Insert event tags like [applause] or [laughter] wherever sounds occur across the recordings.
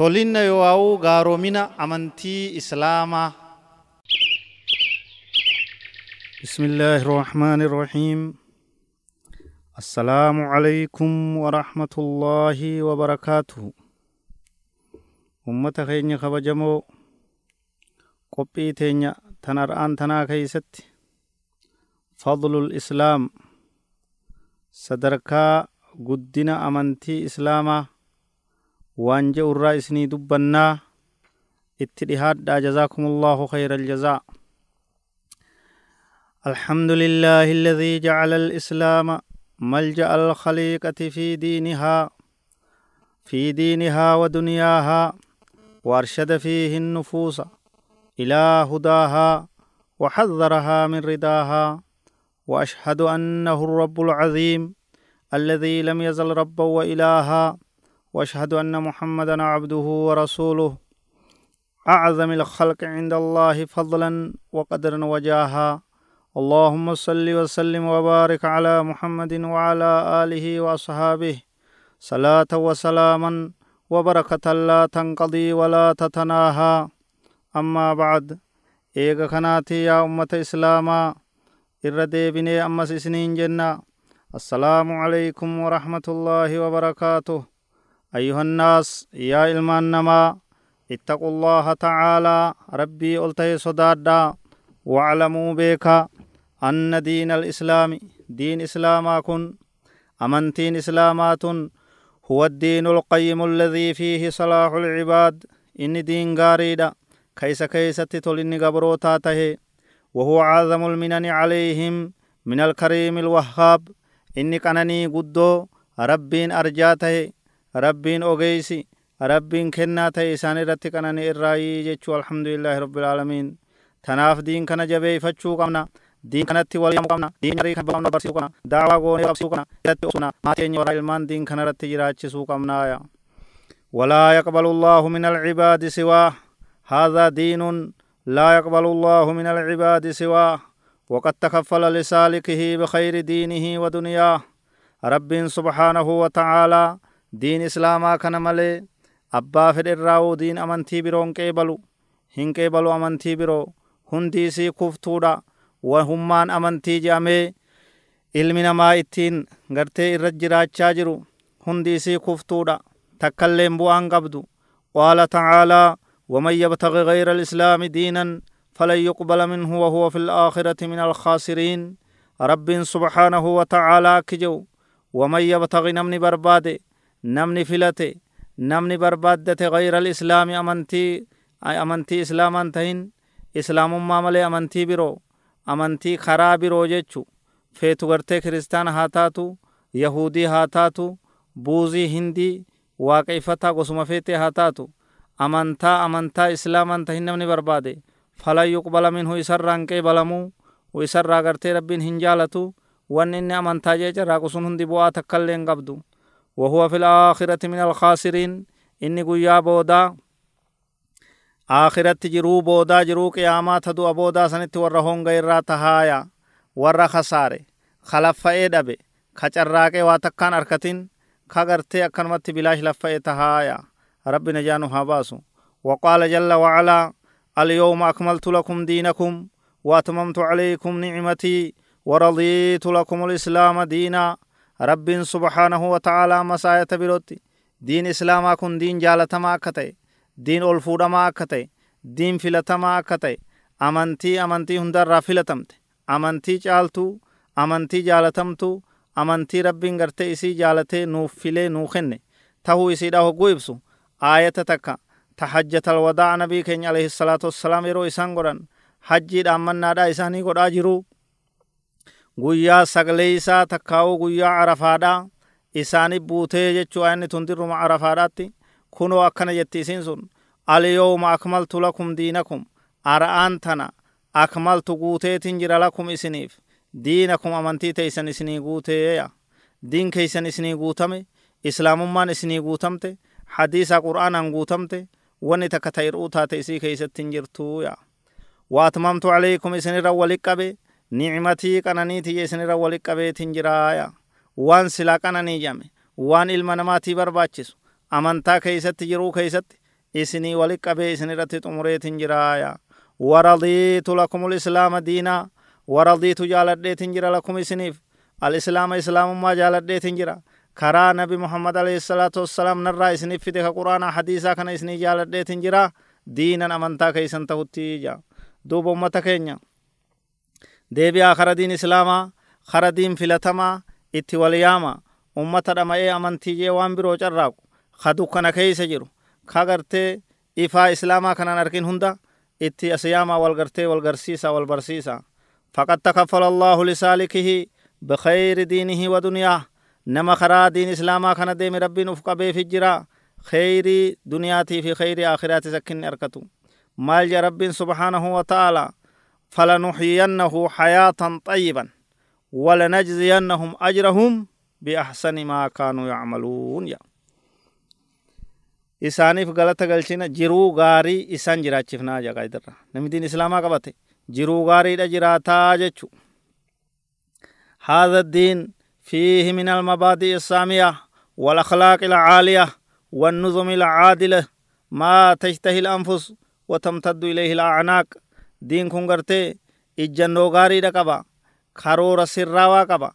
tolinna yoo'aa'u gaaromina amantii islaamaa بسم الله الرحمن الرحيم السلام عليكم ورحمة الله وبركاته أمة خيني خبجمو قبي تينيا تنر آن تنا كيست فضل الإسلام صدركا قدنا أمنتي إسلاما وانجا الرئيسني دبنا اتدهاد جزاكم الله خير الجزاء الحمد لله الذي جعل الإسلام ملجأ الخليقة في دينها في دينها ودنياها وأرشد فيه النفوس إلى هداها وحذرها من رداها وأشهد أنه الرب العظيم الذي لم يزل ربا وإلها وأشهد أن محمدا عبده ورسوله. أعظم الخلق عند الله فضلا وقدرا وجاها. اللهم صل وسلم وبارك على محمد وعلى آله وأصحابه. صلاة وسلاما وبركة لا تنقضي ولا تتناهى. أما بعد إيغا كناتي يا أمة إسلاما إردي بني أمس سنين جنة السلام عليكم ورحمة الله وبركاته أيها الناس يا إلمان نما اتقوا الله تعالى ربي ألتهي صدادا واعلموا بك أن دين الإسلام دين إسلاما كن أمنتين إسلامات هو الدين القيم الذي فيه صلاح العباد إن دين غاريدا كيس كيس تتولين قبروتا تهي وهو عظم المنن عليهم من الكريم الوهاب إني كانني قدو ربين أرجاته كنا تهي إساني رتي كانني إرائي جيشو الحمد لله رب العالمين تناف دين كان جبه فتشو قمنا دين كانت وليام قمنا دين يري كان قمنا برسيو قمنا دعوا قوني برسيو قمنا يرتي أسونا ما تيني ورا إلمان دين كان رتي جراچ سو قمنا يا ولا يقبل الله من العباد سواه هذا دين لا يقبل الله من العباد سواه وقد تكفل لسالكه بخير دينه ودنياه رب سبحانه وتعالى دين إسلاما كان ملي أبا فد الراو دين أمنتي برون قيبلو هن قيبلو أمنتي برو هنديسي كفتودا وهمان أمنتي جامي ilmi namaa ittiin gartee irra jiraachaa jiru. Hundiisii kuftuudha takkailleen bu'aan qabdu. Qaala tacaalaa يبتغ غير الإسلام دينا فلن يقبل منه وهو في الآخرة من الخاسرين رب سبحانه وتعالى كجو ومن يبتغ نمني برباد نمني namni filate namni barbaaddate gayra alislaami amantii amantii islaamaan tahin islaamummaa malee amantii biroo amantii karaa biroo jechu feetu gartee kiristaana haa taatu yahudii haa taatu buuzii hindii waaqeeffataa gosuma feetee haa taatu amantaa amantaa islaamaan tahin namni barbaade falan yuqbala minhu isarraan qeebalamuu isarraa gartee rabbiin hin jaalatu wanni inni amantaa jee carraaqu sun hundi bu'aa takka illee hin qabdu وهو في الآخرة من الخاسرين. إني قيا بودا. آخرة جرو بودا. جرو قياما تدو أبودا سنت ورهون غير تهايا. ورا خسارة. خلف إيدا بي خچر راك إيه واتقان أركتين. خغرت أكن مت بلاش لف إيه تهايا. رب نجانو حباسو وقال جل وعلا اليوم أكملت لكم دينكم. وأتممت عليكم نعمتي. ورضيت لكم الإسلام دينا. rabbiin subhaanahu wata'aalaa masaayata birootti diin islaamaa kun diin jaalatamaa akka ta'e diin ol fuudhamaa akka ta'e diin filatamaa akka ta'e amantii amantii hundarraa filatamte amantii caaltuu amantii jaalatamtuu amantii rabbiin gartee isii jaalatee nuuf filee nuu kenne. Tahuu isiidha hogguu ibsu. Aayata takka ta hajjatal wadaa nabii keenya alayhi salaatu wassalaam yeroo isaan godhan hajjiidha ammannaadhaa isaanii godhaa jiruu. Guyyaa sagalee isaa takkaa'uu guyyaa arafaadha isaani buutee jechuu ayanni tundirruma arafaadhaatti kunoo akkana jetti isiin sun alyawma akmaltu lakum diinakum ara'aan tana akmaltu guuteetin jira lakum isiniif. Diinakum amantii teeysan isinii guuteeya. Diin keeysan isinii guutame islaamummaan isinii guutamte hadiisa qur'aanaan guutamte wanni takka ta hir'uu taate isii keeysattin jirtuuya. Waatmamtu calaykum isinirra walit qabe nicmatii qananiitiyya isinirra walit qabeetin jiraaya waan silaa qananii jame waan ilma namaatii barbaachisu amantaa keeysatti jiruu keeysatti isinii wali qabee isin irratti xumureetin jiraaya waradiitu lakum lislaama diinaa waradiitu jaaladheetin jira lakum isiniif alislaama islaamummaa jaaladheetin jira karaa nabi muhammad alayhi salaatu wassalaam narraa isiniif fide ka quraanaa hadiisaa kana isinii jaaladheetin jira diinan amantaa keeysan tahutti ja duuba ummata keenya deebi'aa kara diin islaamaa kara diin filatamaa itti walyaama ummata dhama'ee amantii jee waan biroo carraaqu ka keeysa jiru ka ifaa islaamaa kanan arkin hunda itti asiyaamaa wal gartee wal garsiisa wal barsiisa faqad takaffala allaahu lisaalikihi bikayri diinihi wa dunyaa nama karaa diin islaamaa kana deeme rabbiin uf qabeefi jira kheyrii duniyaatii fi kheyrii aakhiraatis arkatu maal ja rabbiin subhaanahu wa ta'aalaa فلنحيينه حياة طيبا ولنجزينهم أجرهم بأحسن ما كانوا يعملون. يا. isaaniif galata galchina jiruu gaarii isaan jiraachifnaa jaqa idirra namni diin islaamaa qabate jiruu gaariidha jiraataa jechu هذا الدين فيه من المبادئ السامية والأخلاق العالية والنظم العادلة ما تشتهي الأنفس وتمتد إليه الأعناق diin kun gartee ijjannoo gaariidha qaba karoora sirraawaa qaba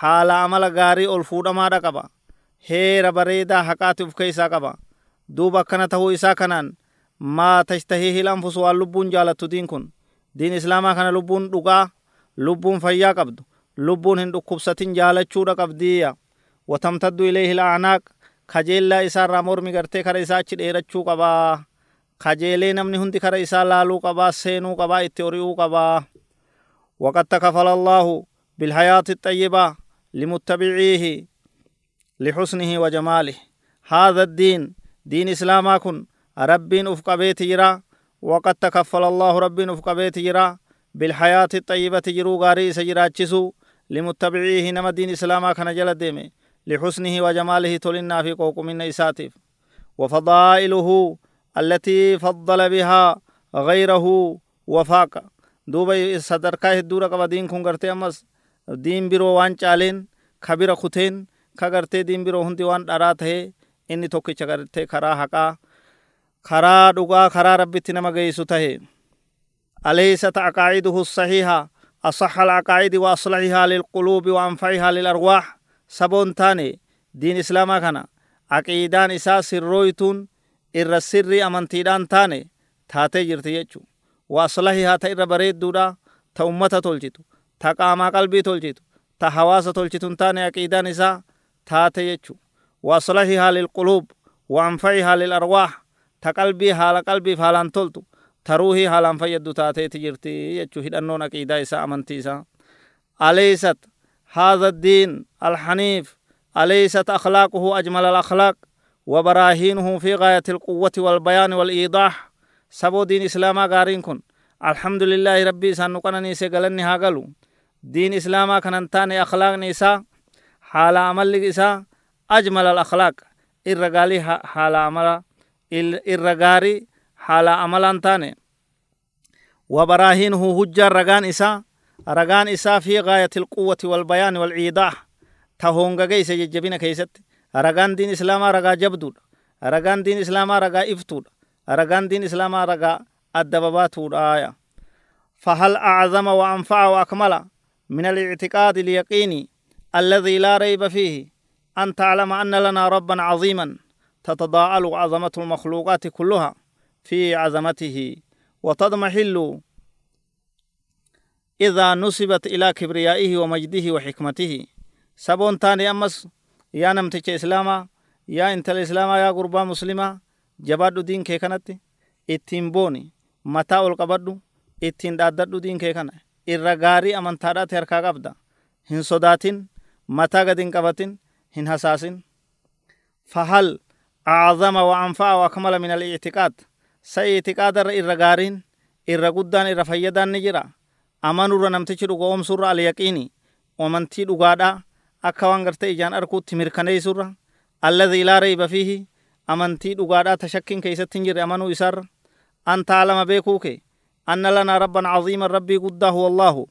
haala amala gaarii ol fuudhamaadha qaba heera bareedaa haqaati uf keessaa qaba duuba akkana tahuu isaa kanaan maa tashtahiihil anfusu waan lubbuun jaalattu diin kun? Diin islaamaa kana lubbuun dhugaa lubbuun fayyaa qabdu lubbuun hin dhukkubsatin jaalachuudha qabdiiyya watamtaddu ilayhi la'anaaq kajeellaa isaa irraa mormi gartee kara isaa achi dheerachuu qabaa. Kajeelee namni hundi kara isaa laaluu qabaa seenuu qabaa itti ori'uu qabaa وقد تكفل الله بالحياة الطيبة لمتبعيه لحسنه وجماله هذا الدين دين إسلاما كن رب أفق بيت جرا وقد تكفل الله رب أفق بيت جرا بالحياة الطيبة جرو غاري سجراتشسو لمتبعيه نما دين إسلاما كان جل ديمي لحسنه وجماله تلنا في قوق من إساتف وفضائله التي فضل بها غيره وفاق hedduudha qaba diin kun gartee ammas diin biroo waan caaleen ka bira kuteen ka gartee diin biroo hundi waan dharaa tahe inni tokkicha gartee karaa haqaa karaa dhugaa karaa rabbitti nama geessu tahe أليست عقائده الصحيحة أصح العقائد وأصلحها للقلوب وأنفعها للأرواح سبون تاني دين إسلاما كان عقيدان سرويتون إر السر أمنتيدان تاني تاتي جرتي يجو waaslahihaa ta irra bareedduudha ta ummata tolchitu ta qaamaa qalbii tolchitu ta hawaasa tolchitun taane aqiidaan isaa taate jechu waaslahihaa lilquluub waanfa'ihaa lilarwaax ta qalbii haala qalbiif haalaan toltu ta ruuhii haalaan fayyaddu taateeti jirti jechu hidhannoon aqiidaa isaa amantii isaa أليست هذا الدين الحنيف أليست أخلاقه أجمل الأخلاق وبراهينه في غاية القوة والبيان والإيضاح. سبو دين إسلاما غارين كن. الحمد لله ربي سنقنا نيسي غلن نهاغلو دين إسلاما كننتاني أخلاق نيسا. حال عمل لغيسا. أجمل الأخلاق. إرغالي حال عمل. إرغاري حال عمل أنتاني وبراهينه هجا رغان إسا. رغان إسا في غاية القوة والبيان والإيضاح. تهونغا جيسي جبين كيستي رغان دين إسلاما رغا جبدود رغان دين إسلاما رغا إفتود رغان دين إسلاما رغا الدبابات آية فهل أعظم وأنفع وأكمل من الاعتقاد اليقيني الذي لا ريب فيه أن تعلم أن لنا ربا عظيما تتضاءل عظمة المخلوقات كلها في عظمته وتضمحل إذا نسبت إلى كبريائه ومجده وحكمته سبون تاني أمس yaa namticha islaamaa yaa intala islaamaa yaa gurbaa muslimaa jabaadhu diin kee kanatti ittiin booni mataa ol qabadhu ittiin dhaaddadhu diin kee kana. Irra gaarii amantaadhaati harkaa qabda. Hin sodaatin mataa gad hin qabatin hin hasaasin. Fahal acdama wa anfa'a wa akmala min alictiqaad sa ictiqaadarra irra gaariin irra guddaan irra fayyadaan ni jira. Amanurra namtichi dhuga oomsurra alyaqiini amantii dhugaadhaa akka waan gartee ijaan arkuutti mirkaneessurra alladhii laa rayba fiihi amantii dhugaadhaa ta shakkiin keeysatti hin jirre amanuu isaarra an taalama beekuu kee anna lanaa rabban caziiman rabbii guddaa huwa allaahu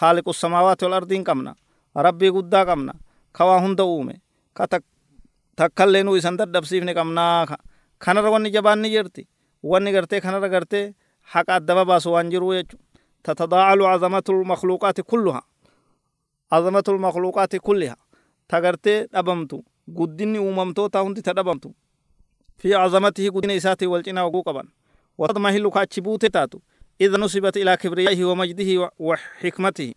khaaliqu samaawaati wal ardiin qabna rabbii guddaa qabna ka waa hunda uume ka takkallee nuu isan dadhabsiifne qabnaa kanarra wanni jabaan ni jirti wanni gartee kanarra gartee haqa addaba baasu waan jiruu jechu tatadaacalu cazamatu lmakluuqaati kulluha cazamatu lmakluuqaati kulliha ta gartee dhabamtu guddinni uumamtoota hundi ta dhabamtu fi cazamatihi guddina isaatii wal cinaa oguu qaban watadmahilu ka achi buute taatu ida nusibat ilaa kibriyaihi wa majdihi wa xikmatihi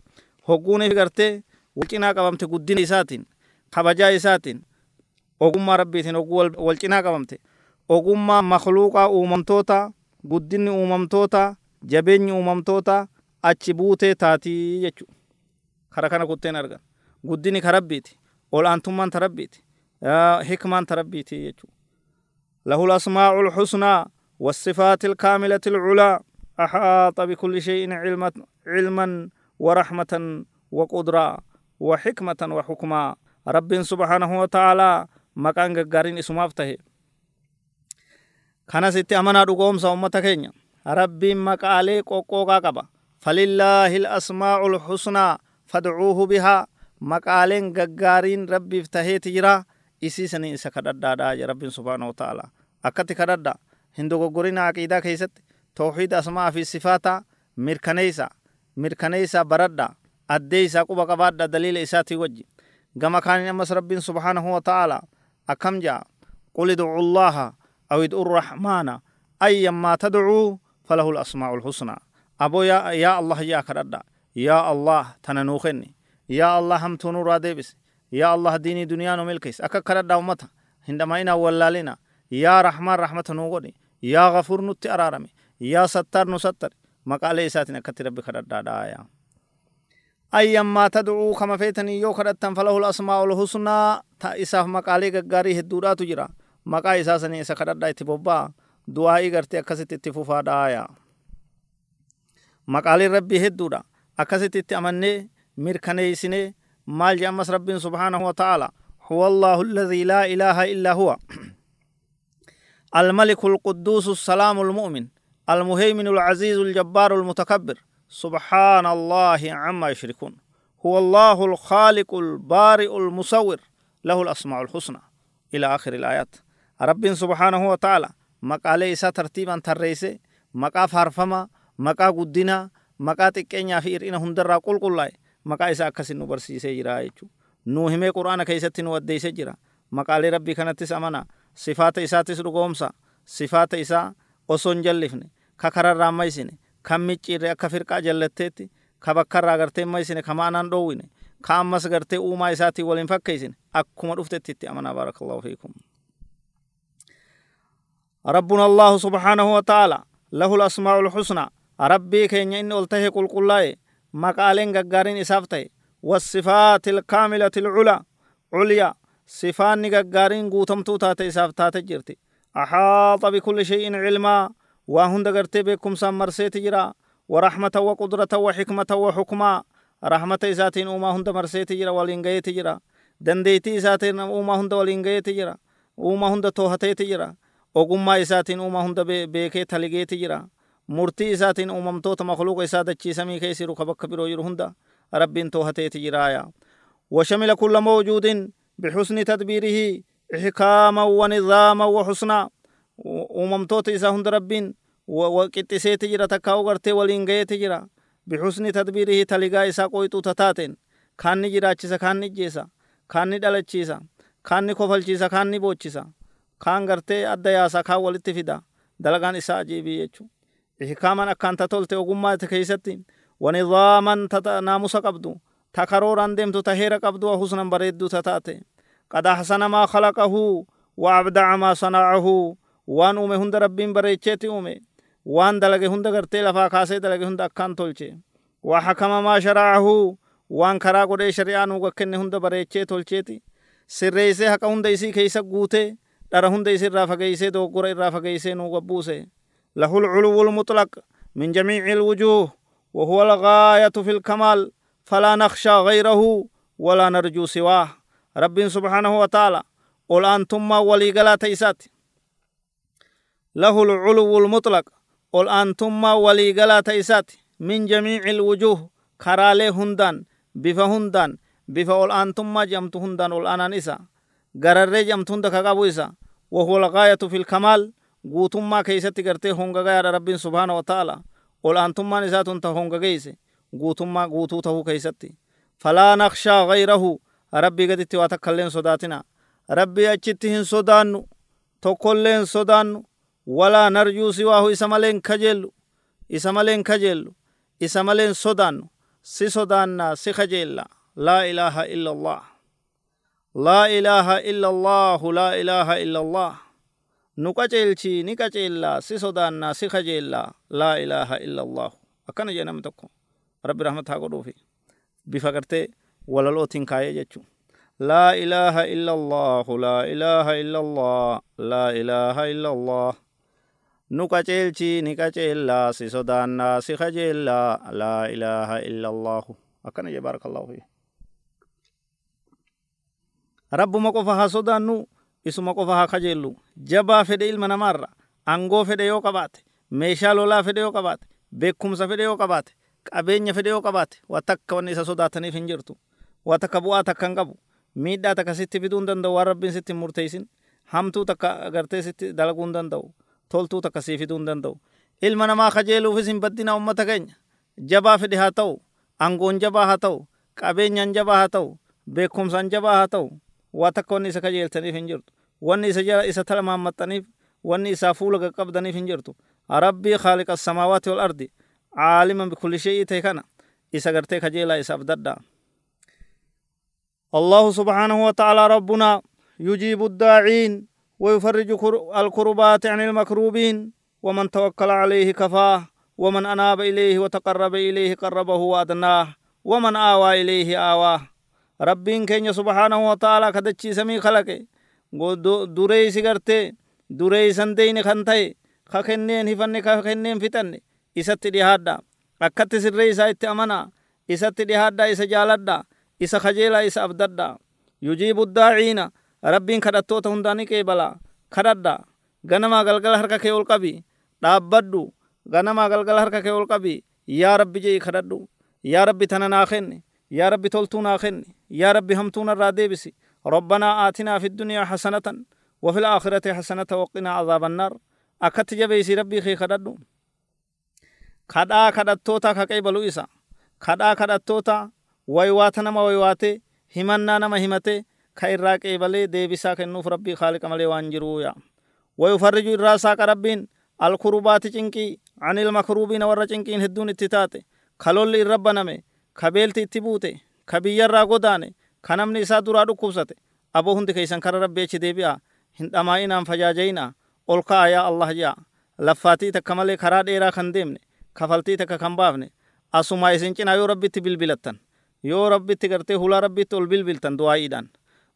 hogguune gartee wal cinaa qabamte guddina isaatiin kabajaa isaatiin ogummaa rabbiitiin hogguu wal cinaa qabamte ogummaa makluuqaa uumamtoota guddinni uumamtoota jabeenyi uumamtoota achi buutee taatii jechu kara kana kutteen argan guddini ka rabbiiti ol aantummaan ta rabbiiti hikmaan ta rabbiiti jechu له الأسماء الحسنى والصفات الكاملة العلى أحاط بكل شيء علما علما ورحمة وقدرة وحكمة وحكما رب سبحانه وتعالى مكان غارين اسماف تهي kana sitti amanaa dhugoomsa ummata keenya rabbiin maqaalee qoqqooqaa qaba falillaahi lasmaa'u lxusnaa fadcuuhu bihaa maqaaleen gaggaariin rabbiif taheeti jira isii sanii isa kadhadhaadha ya rabbiin subhaanahu ta'ala akkatti kadhadha hin dogoggorina aqiidaa keessatti tawxiid asmaa fi sifaata mirkaneeysa mirkaneeysa baradha addeeysa quba qabaadha daliila isaatii wajji. Gama kaaniin ammas rabbiin subhaanahu wa ta'ala akkam ja'a? Qul idcu llaaha aw idcu rahmaana ayyan maa tadcuu falahu lasmaa'u lhusnaa aboo yaa allah jaa kadhadha. yaa allah tana nuu kenni yaa allah hamtuu nurraa deebise yaa allah diinii duniyaa nu milkeesse akka kadhadhaa ummata hin dhama'inaa wallaalina. Yaa rahmaan rahmata nuu godhi yaa gafuur nutti araarame yaa sattar nu sattare maqaalee isaatiin akkatti rabbi kadhadhaadhaa yaa ayyammaa tad'uu kama feetanii yoo kadhattan falahul asmaa'ul husnaa ta isaaf maqaalee gaggaarii hedduudhaatu jira. Maqaa isaa sanii isa kadhadhaa itti bobba'aa du'aa'ii gartee akkasitti itti fufaadhaa yaa maqaaleen rabbii hedduudha. Akkasitti itti amannee mirkaneeysine maal je ammas rabbiin subhaanahu wa ta'ala huwa allahu alladhii laa ilaaha illaa huwa الملك القدوس السلام المؤمن المهيمن العزيز الجبار المتكبر سبحان الله عما يشركون هو الله الخالق البارئ المصور له الأسماء الحسنى إلى آخر الآيات subhaanahu wa ta'ala maqaalee isaa tartiibaan tarreeyse maqaa faarfama maqaa guddina maqaa xiqqeenyaa fi hir'ina hundarraa qulqullaa'e maqaa isaa akkasin nu barsiisee jira jechuu nuu himee qur'aana keessatti nu addeeyse jira maqaalee rabbii kanattis amana sifaata isaatis dhugoomsa sifaata isaa osoo hin jallifne ka kararraa maysine kan micciirre akka firqaa jallatteetti ka bakkarraa gartee maysine ka maanaan dhoowwine ka ammas gartee uumaa isaatiin waliin fakkeeysine akkuma dhuftetti itti amanaa baarakallahu fiikum ربنا الله سبحانه وتعالى له الأسماء الحسنى ربي كين إن ألته قل قل مقالين غغارين إسافته والصفات الكاملة العلا عليا صفان غغارين قوتمتو تاتي إسافتات جرتي أحاط بكل شيء علما وهند غرتي بكم سامرسيت جرا ورحمة وقدرة وحكمة وحكما رحمة إساتين أوما هند مرسيت جرا ولينغيت جرا دنديتي إساتين أوما هند ولينغيت جرا أوما هند توهتيت جرا ogummaa isaatiin uuma hunda beekee taligeeti jira. murtii isaatiin uumamtoota makluuqa isaa dachii samii keessa jiru ka bakka biroo jiru hunda rabbiin toohateeti jiraaya. Washamila kulla mawjuudin bixusni tadbiirihi ixkaaman wa nidaaman wa xusnaa uumamtoota isaa hunda rabbiin qixxiseeti jira takkaa ugartee waliin gayeeti jira. Bixusni tadbiirihi taligaa isaa qoyxuu tataateen kaanni jiraachisa kaanni ijjeesa kaanni dhalachiisa kaanni kofalchiisa kaanni boochisa. Kaan gartee adda yaasa kaan walitti fida. Dalagaan isaa ajiibii jechuudha. Jechuu ihkaaman akkaanta tolte ogummaa keeysatti wanidaaman ta naamusa qabdu ta karooraan deemtu ta heera qabdu husnan bareedduu ta taate qad ahsana maa khalaqahu wa abdaca maa sanaacahu waan uume hunda rabbiin bareecheeti uume waan dalage hunda gartee lafaa kaasee dalage hunda akkaan tolche wa hakama maa sharacahu waan karaa godhee shari'aa nuuga kenne hunda bareechee tolcheeti sirreeysee haqa hunda isii keeysa guutee dhara hunda isirraa fageeysee dogoggora irraa fageeysee nuu gabbuuse له العلو المطلق من جميع الوجوه وهو الغاية في الكمال فلا نخشى غيره ولا نرجو سواه. رب سبحانه وتعالى قل أنتم ولي قلا تيسات له العلو المطلق قل أنتم ولي قلا تيسات من جميع الوجوه كرالي هندان بفا هندان بفا قل أنتم جمت هندان قل أنا نسا. غرر جمت هند كقابو إسا وهو الغاية في الكمال. Guutummaa keeysatti gartee hongagayaadha rabbiin subhaana wa ta'ala ol aantummaan isaa tun ta hongageyse guutummaa guutuu tahuu keeysatti. Falaa nakshaa gayrahu rabbii gaditti waa takkailleen sodaatina rabbii achitti hin sodaannu. Tokkolleen sodaannu. Walaa narjuu siwaahu isa maleen kajeellu. Isa maleen kajeellu. Isa maleen sodaannu. Si sodaannaa si kajeella. Laa ilaaha illa allah. Laa ilaaha illa allahu laa ilaaha illa sodaannaa si kajeellaa laa ilaaha illa allahu akkana jee namni tokko rabbi rahmat haa godhuufi bifa gartee walalootiin kaayee jechuu لا إله إلا الله لا إله إلا الله لا إله إلا الله qaceelchi ni qaceellaa si sodaannaa si kajeellaa laa ilaaha illa allaahu akkana jee baarakallahu fi isuma qofa haa kajeellu. Jabaa fedhe ilma namaarra angoo fedhe yoo qabaate meeshaa lolaa fedhe yoo qabaate beekumsa fedhe yoo qabaate qabeenya fedhe yoo qabaate waa takka wanni isa sodaataniif hin jirtu. Waa takka bu'aa takka hin qabu. Miidhaa takka sitti fiduu hin danda'u waan rabbiin sitti murteessin. Hamtuu takka agartee sitti dalaguu hin danda'u. Toltuu takka sii fiduu hin danda'u. Ilma namaa kajeeluufis hin baddina ummata keenya. Jabaa fedhe haa ta'u. Angoon jabaa haa ta'u. Qabeenyaan jabaa haa ta'u. Beekumsaan jabaa haa ta'u waa takka wanni isa kajeeltaniif hin jirtu wanni isa jala isa talmaammaxxaniif wanni isaa fuula qaqqabdaniif hin jirtu rabbii khaaliqa samaawaati wal ardi caaliman bikulli shay'ii ta'e kana isa gartee kajeelaa isaaf daddaa الله سبحانه وتعالى ربنا يجيب الداعين ويفرج الكربات عن المكروبين ومن توكل عليه كفاه ومن أناب إليه وتقرب إليه قربه وأدناه ومن آوى إليه آواه ربين كين سبحانه وتعالى كدتشي سمي خلقه دري سيغرتي دري سندين خنتي خكنين هفن خكنين فتن إسات ديهادا أكت سري إسات أمنا إسات ديهادا إسا جالدا isa kajeelaa isa abdadha yujiibu daaciina rabbiin kadhattoota hundaani qeebala kadhadha ganamaa galgala harka kee ol qabi dhaabbadhu ganamaa galgala harka kee ol qabi yaa rabbi jei kadhadhu yaa rabbi tana naa kenne toltuu naa kenne yaa rabbi hamtuu narraa deebisi ربنا آتنا في الدنيا حسنة وفي الآخرة حسنة وقنا عذاب النار أكت جبيسي ربي خي خددو خدا خدتوتا كقيبلو إسا خدا خدتوتا waywaata nama waywaate himannaa nama himate ka irraa qeebalee deebisaa kennuuf rabbii haaliqa malee waan jiruuya wayufarriju irraa saaqa rabbiin alkurubaati cinqii anil makruubiina warra cinqiin hedduun itti taate ka beelti itti buute ka biyyarraa godaane ka namni isaa duraa dhukkubsate aboo hundi keeysan kara rabbii achi deebi'a hin dhamaa'inaan fajaajayinaa ol ka'a yaa allah ja'a laffaatii takka malee karaa dheeraa kan deemne kafaltii takka kan baafne asumaa isin cinaa yoo rabbitti bilbilattan yoo rabbitti gartee hulaa rabbitti ol bilbiltan du'aa'iidhaan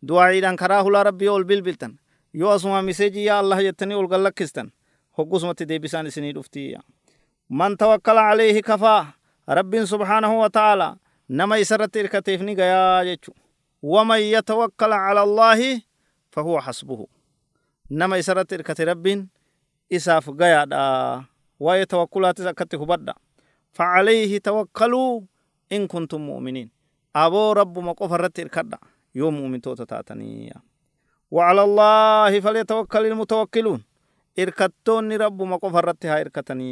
du'aa'iidhaan karaa hulaa rabbii ol bilbiltan yoo asuma miseejii yaa allah jettanii ol gallakkistan hoggusumatti deebisaan isinii dhuftii man tawakkala alayhi kafaa rabbiin subhaanahu wa ta'aalaa nama isarratti irkateef ni gayaa jechu waman yatawakkala cala allaahi fahuwa hasbuhu nama isarratti irkate rabbiin isaaf gayaadha waa'ee tawakkulaatis akkatti hubadha facalayhi tawakkaluu in kuntum mu'miniin aboo rabbuma qofa irratti irkadha yoo mu'mintoota taatanii وعلى الله فليتوكل المتوكلون إركتوني رب ما قف الرت ها إركتني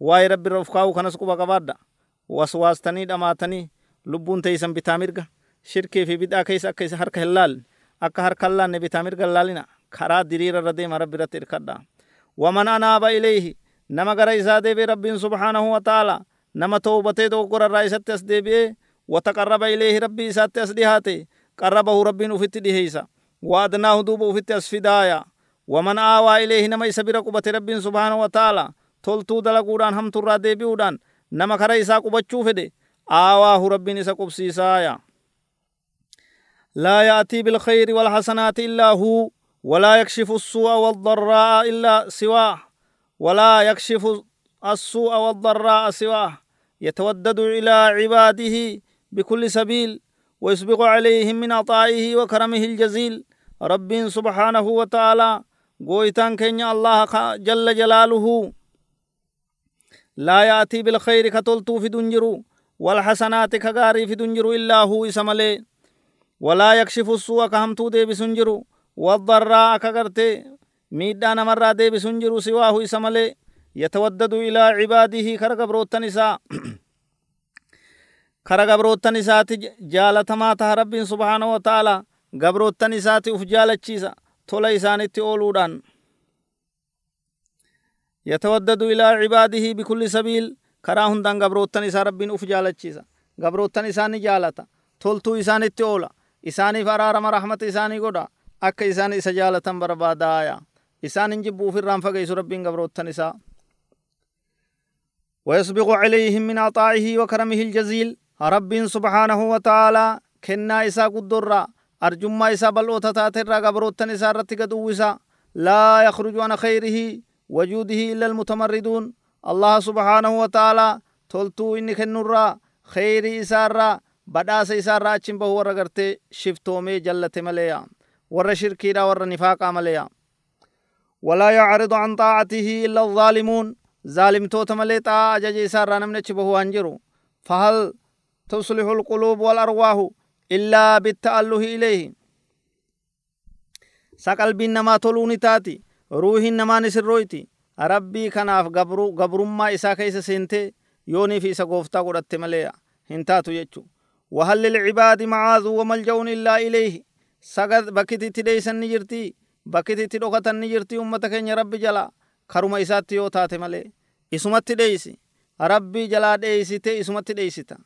واي إركنو كنس كوبا كبادا واي رب رفقاو كنس كوبا كبادا وسواستني دماتني لبون تيسن بتامرغا شركي في بدا كيس كيس هرك هلال أكا هرك الله نبي تامرغا لالنا خرا ديرير ردي ما رب رت إركدا ومن أناب إليه نما غرا إسادة برب سبحانه وتعالى نما توبته دو قرى الرئيسة تسدي وتقرب إليه ربي إسات تسديهاته قربه ربي أفت دهيسا وأدناه دوب أفت أسفدايا ومن آوى إليه نما إسبير قبة ربي سبحانه وتعالى تلتو دلقودان هم ترى ديبيودان نما خرا إسا قبچو فده آواه ربي نسا قبسيسايا لا يأتي بالخير والحسنات إلا هو ولا يكشف السوء والضراء إلا سواه ولا يكشف السوء والضراء سواه يتودد إلى عباده بكل سبيل ويسبق عليهم من عطائه وكرمه الجزيل رب سبحانه وتعالى قويتان كينيا الله جل جلاله لا يأتي بالخير كتلتو في دنجرو والحسنات كغاري في دنجرو إلا هو إسمالي ولا يكشف السوء كهمتو دي بسنجرو والضراء كغرتي. ميدا نمرا ديبس جرو سواه إسمالي يتودد إلى عباده كرقبروتن إساء kara gabroottan isaati jaalatamaa taha rabbiin subhaanahu wa ta'ala gabroottan isaati uf jaalachiisa tola isaanitti ooluudhaan yatawaddadu ilaa cibaadihi bikulli sabiil karaa hundaan gabroottan isaa rabbiin uf jaalachiisa gabroottan isaani jaalata toltuu isaanitti oola isaaniif araarama rahmata isaanii godha akka isaan isa jaalatan barbaadaaya isaan hin jibbuuf irraan fageysu rabbiin gabroottan isaa ويسبغ عليهم من عطائه وكرمه الجزيل ربين سبحانه وتعالى كنا إسا قدر أرجما إسا بلوتا تاتر قبروتن إسا رتك دوسا لا يخرج عن خيره وجوده إلا المتمردون. الله سبحانه وتعالى تلتو إني كنورا خير إسارا بداس إسارا أچن بهو ورغرتي شفتومي جلت مليا ور شركي ور نفاقا مليا ولا يعرض عن طاعته إلا الظالمون. ظالم توت مليتا أجج إسارا نمنچ بهو أنجرو. فهل تصلح القلوب والأرواح إلا بالتأله إليه سقلب نما تلوني تاتي. روح نما نسرويتي ربي كناف قبرو قبرما إسا كيس سنتي يوني في سقوفتا قرأت مليا هنتاتو يجو وهل للعباد معاذ وملجون إلا إليه سقد بكتي تديسن نجرتي بكتي تدوكتن نجرتي أمتك يا ربي جلا كرما إساتي يو تاتي ملي إسمت ديسي ربي جلا ديسي تي إسمت ديسيتا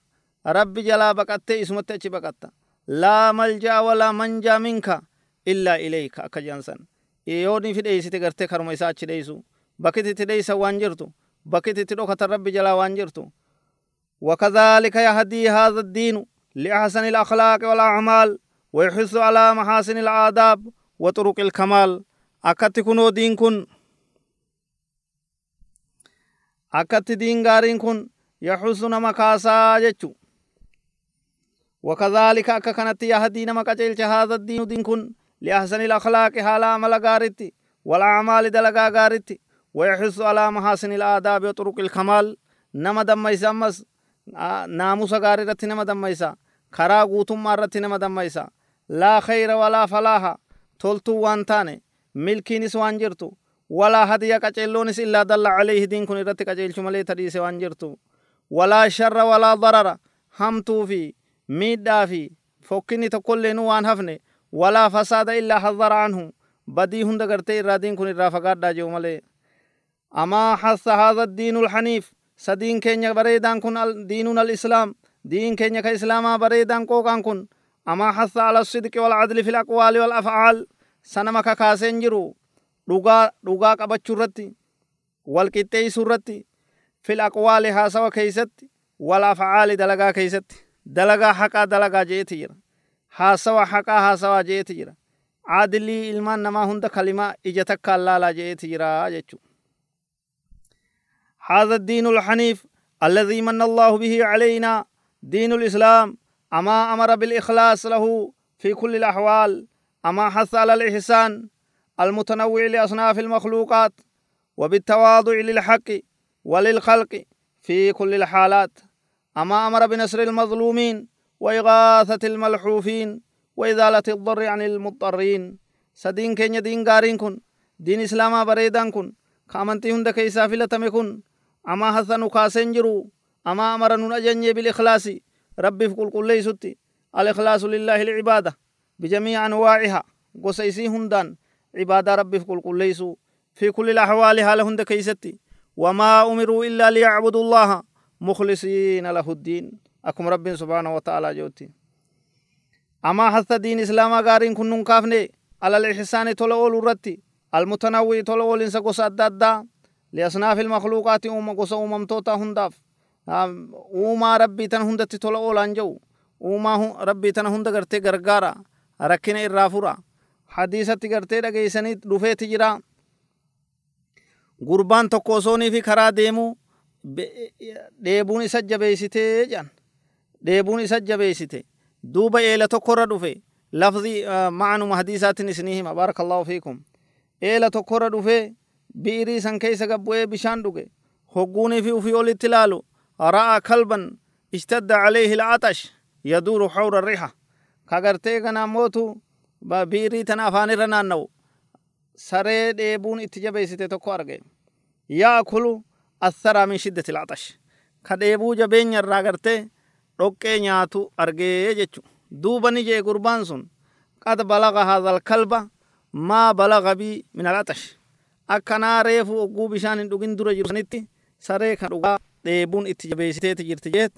rabbi jalaa baqattee isumatti achi baqatta. Laa malja'a walaa manjaa minka illaa ilayka akka jaansan yooni fi dheeysite gartee karuma isaa achi dheeysu. Bakkiti itti dheeysan waan jirtu bakkiti itti dhokatan rabbi jalaa waan jirtu. وكذلك يهدي هذا الدين لأحسن الأخلاق والأعمال ويحث على محاسن الآداب وطرق الكمال أكت كنو دين كن أكت دين غارين كن يحث نمكاسا جتشو وكذلك أكا كانت يهدي قجلش هذا الدين دين كن لأحسن الأخلاق حالا عمل غارتي والأعمال دلقا غارتي ويحث على محاسن الآداب وطرق الكمال نما دميسا أمس ناموس غاري رتي نما دميسا خرا غوتم رتي نما دميسا لا خير ولا فلاح تولتو وانتاني ملكينس وانجرتو ولا هدية قجلونس إلا دل عليه دين كن رتي قجلش ملي تديس وانجرتو ولا شر ولا ضرر همتو في miidhaa fi fokkinni tokkollee nu waan hafne anhu badii hunda gartee irraa diin kun irraa fagaadhaa jiru malee amaa hassa haadha diinul haniif sadiin keenya bareedaan kun diinuun al-islaam diin keenya ka islaamaa bareedaan qooqaan kun amaa hassa ala sidqi wal adli fil aqwaali wal afcaal sanama kakaaseen jiru dhugaa dhugaa qabachuu irratti wal qixxeeysuu irratti fil aqwaali haasawa keeysatti wal afcaali dalagaa keeysatti dalagaa haqaa haasawa haqaa haasawaa jeeti jira. Caadilii ilmaan namaa hunda kalimaa ija takkaan laalaa jeeti jira jechu. هذا الدين الحنيف الذي من الله به علينا دين الإسلام أما أمر بالإخلاص له في كل الأحوال أما حث على الإحسان المتنوع لأصناف المخلوقات وبالتواضع للحق وللخلق في كل الحالات أما أمر بنصر المظلومين وإغاثة الملحوفين وإزالة الضر عن المضطرين. سدين كين دين غارين كن دين إسلاما بريدان كن كامنتي هند كيسا فلتم كن. أما حسن كاسن جرو أما أمر نجني بالإخلاص ربي في كل كل ستي الإخلاص لله العبادة بجميع أنواعها. قسيسي هندان عبادة ربي في كل كل في كل الأحوال هند كيستي. وما أمروا إلا ليعبدوا الله مخلصين له الدين. أكم رب سبحانه وتعالى جوتي أما حتى دين إسلاما غارين كنن كافني على الإحسان تولول الرتي المتنوي تولول إنسا قصة أدى لأصناف المخلوقات أم قصة أمم توتا هنداف أوما ربي تن هندتي تولول أنجو أوما ربي تن هند غرتي غرغارا ركنا إرافورا حديثة غرتي رغيسني رفيت جرا gurbaan tokko osoonii fi karaa deemuu dheebuun isa jabeessitee jedhan dheebuun isa jabeessite duuba eela tokkorra dhufe lafzi ma'anuma hadiisaatiin isinii hima barakallahu fiikum eela tokkorra dhufe bi'irii san keessa gabbu'ee bishaan dhuge hogguunii fi ufii olitti ilaalu ra'a kalban ishtadda calayhi la'axash yaduuru xawra rixa kagartee kana mootu biirii tana afaanirra naanna'u saree dheebuun itti jabeessite tokko arge yaakulu atharaa min shiddati ilcaxash ka dheebuu jabeenya irraa gartee dhoqqee nyaatu argee jechu. Duuba ni jee gurbaan sun qad balaga haadha alkalba maa balaga bii min alcaxash akkanaa reefu ogguu bishaan hin dhugin dura jiru sanitti saree kan dhugaa dheebuun itti jabeessiteeti jirti jeet.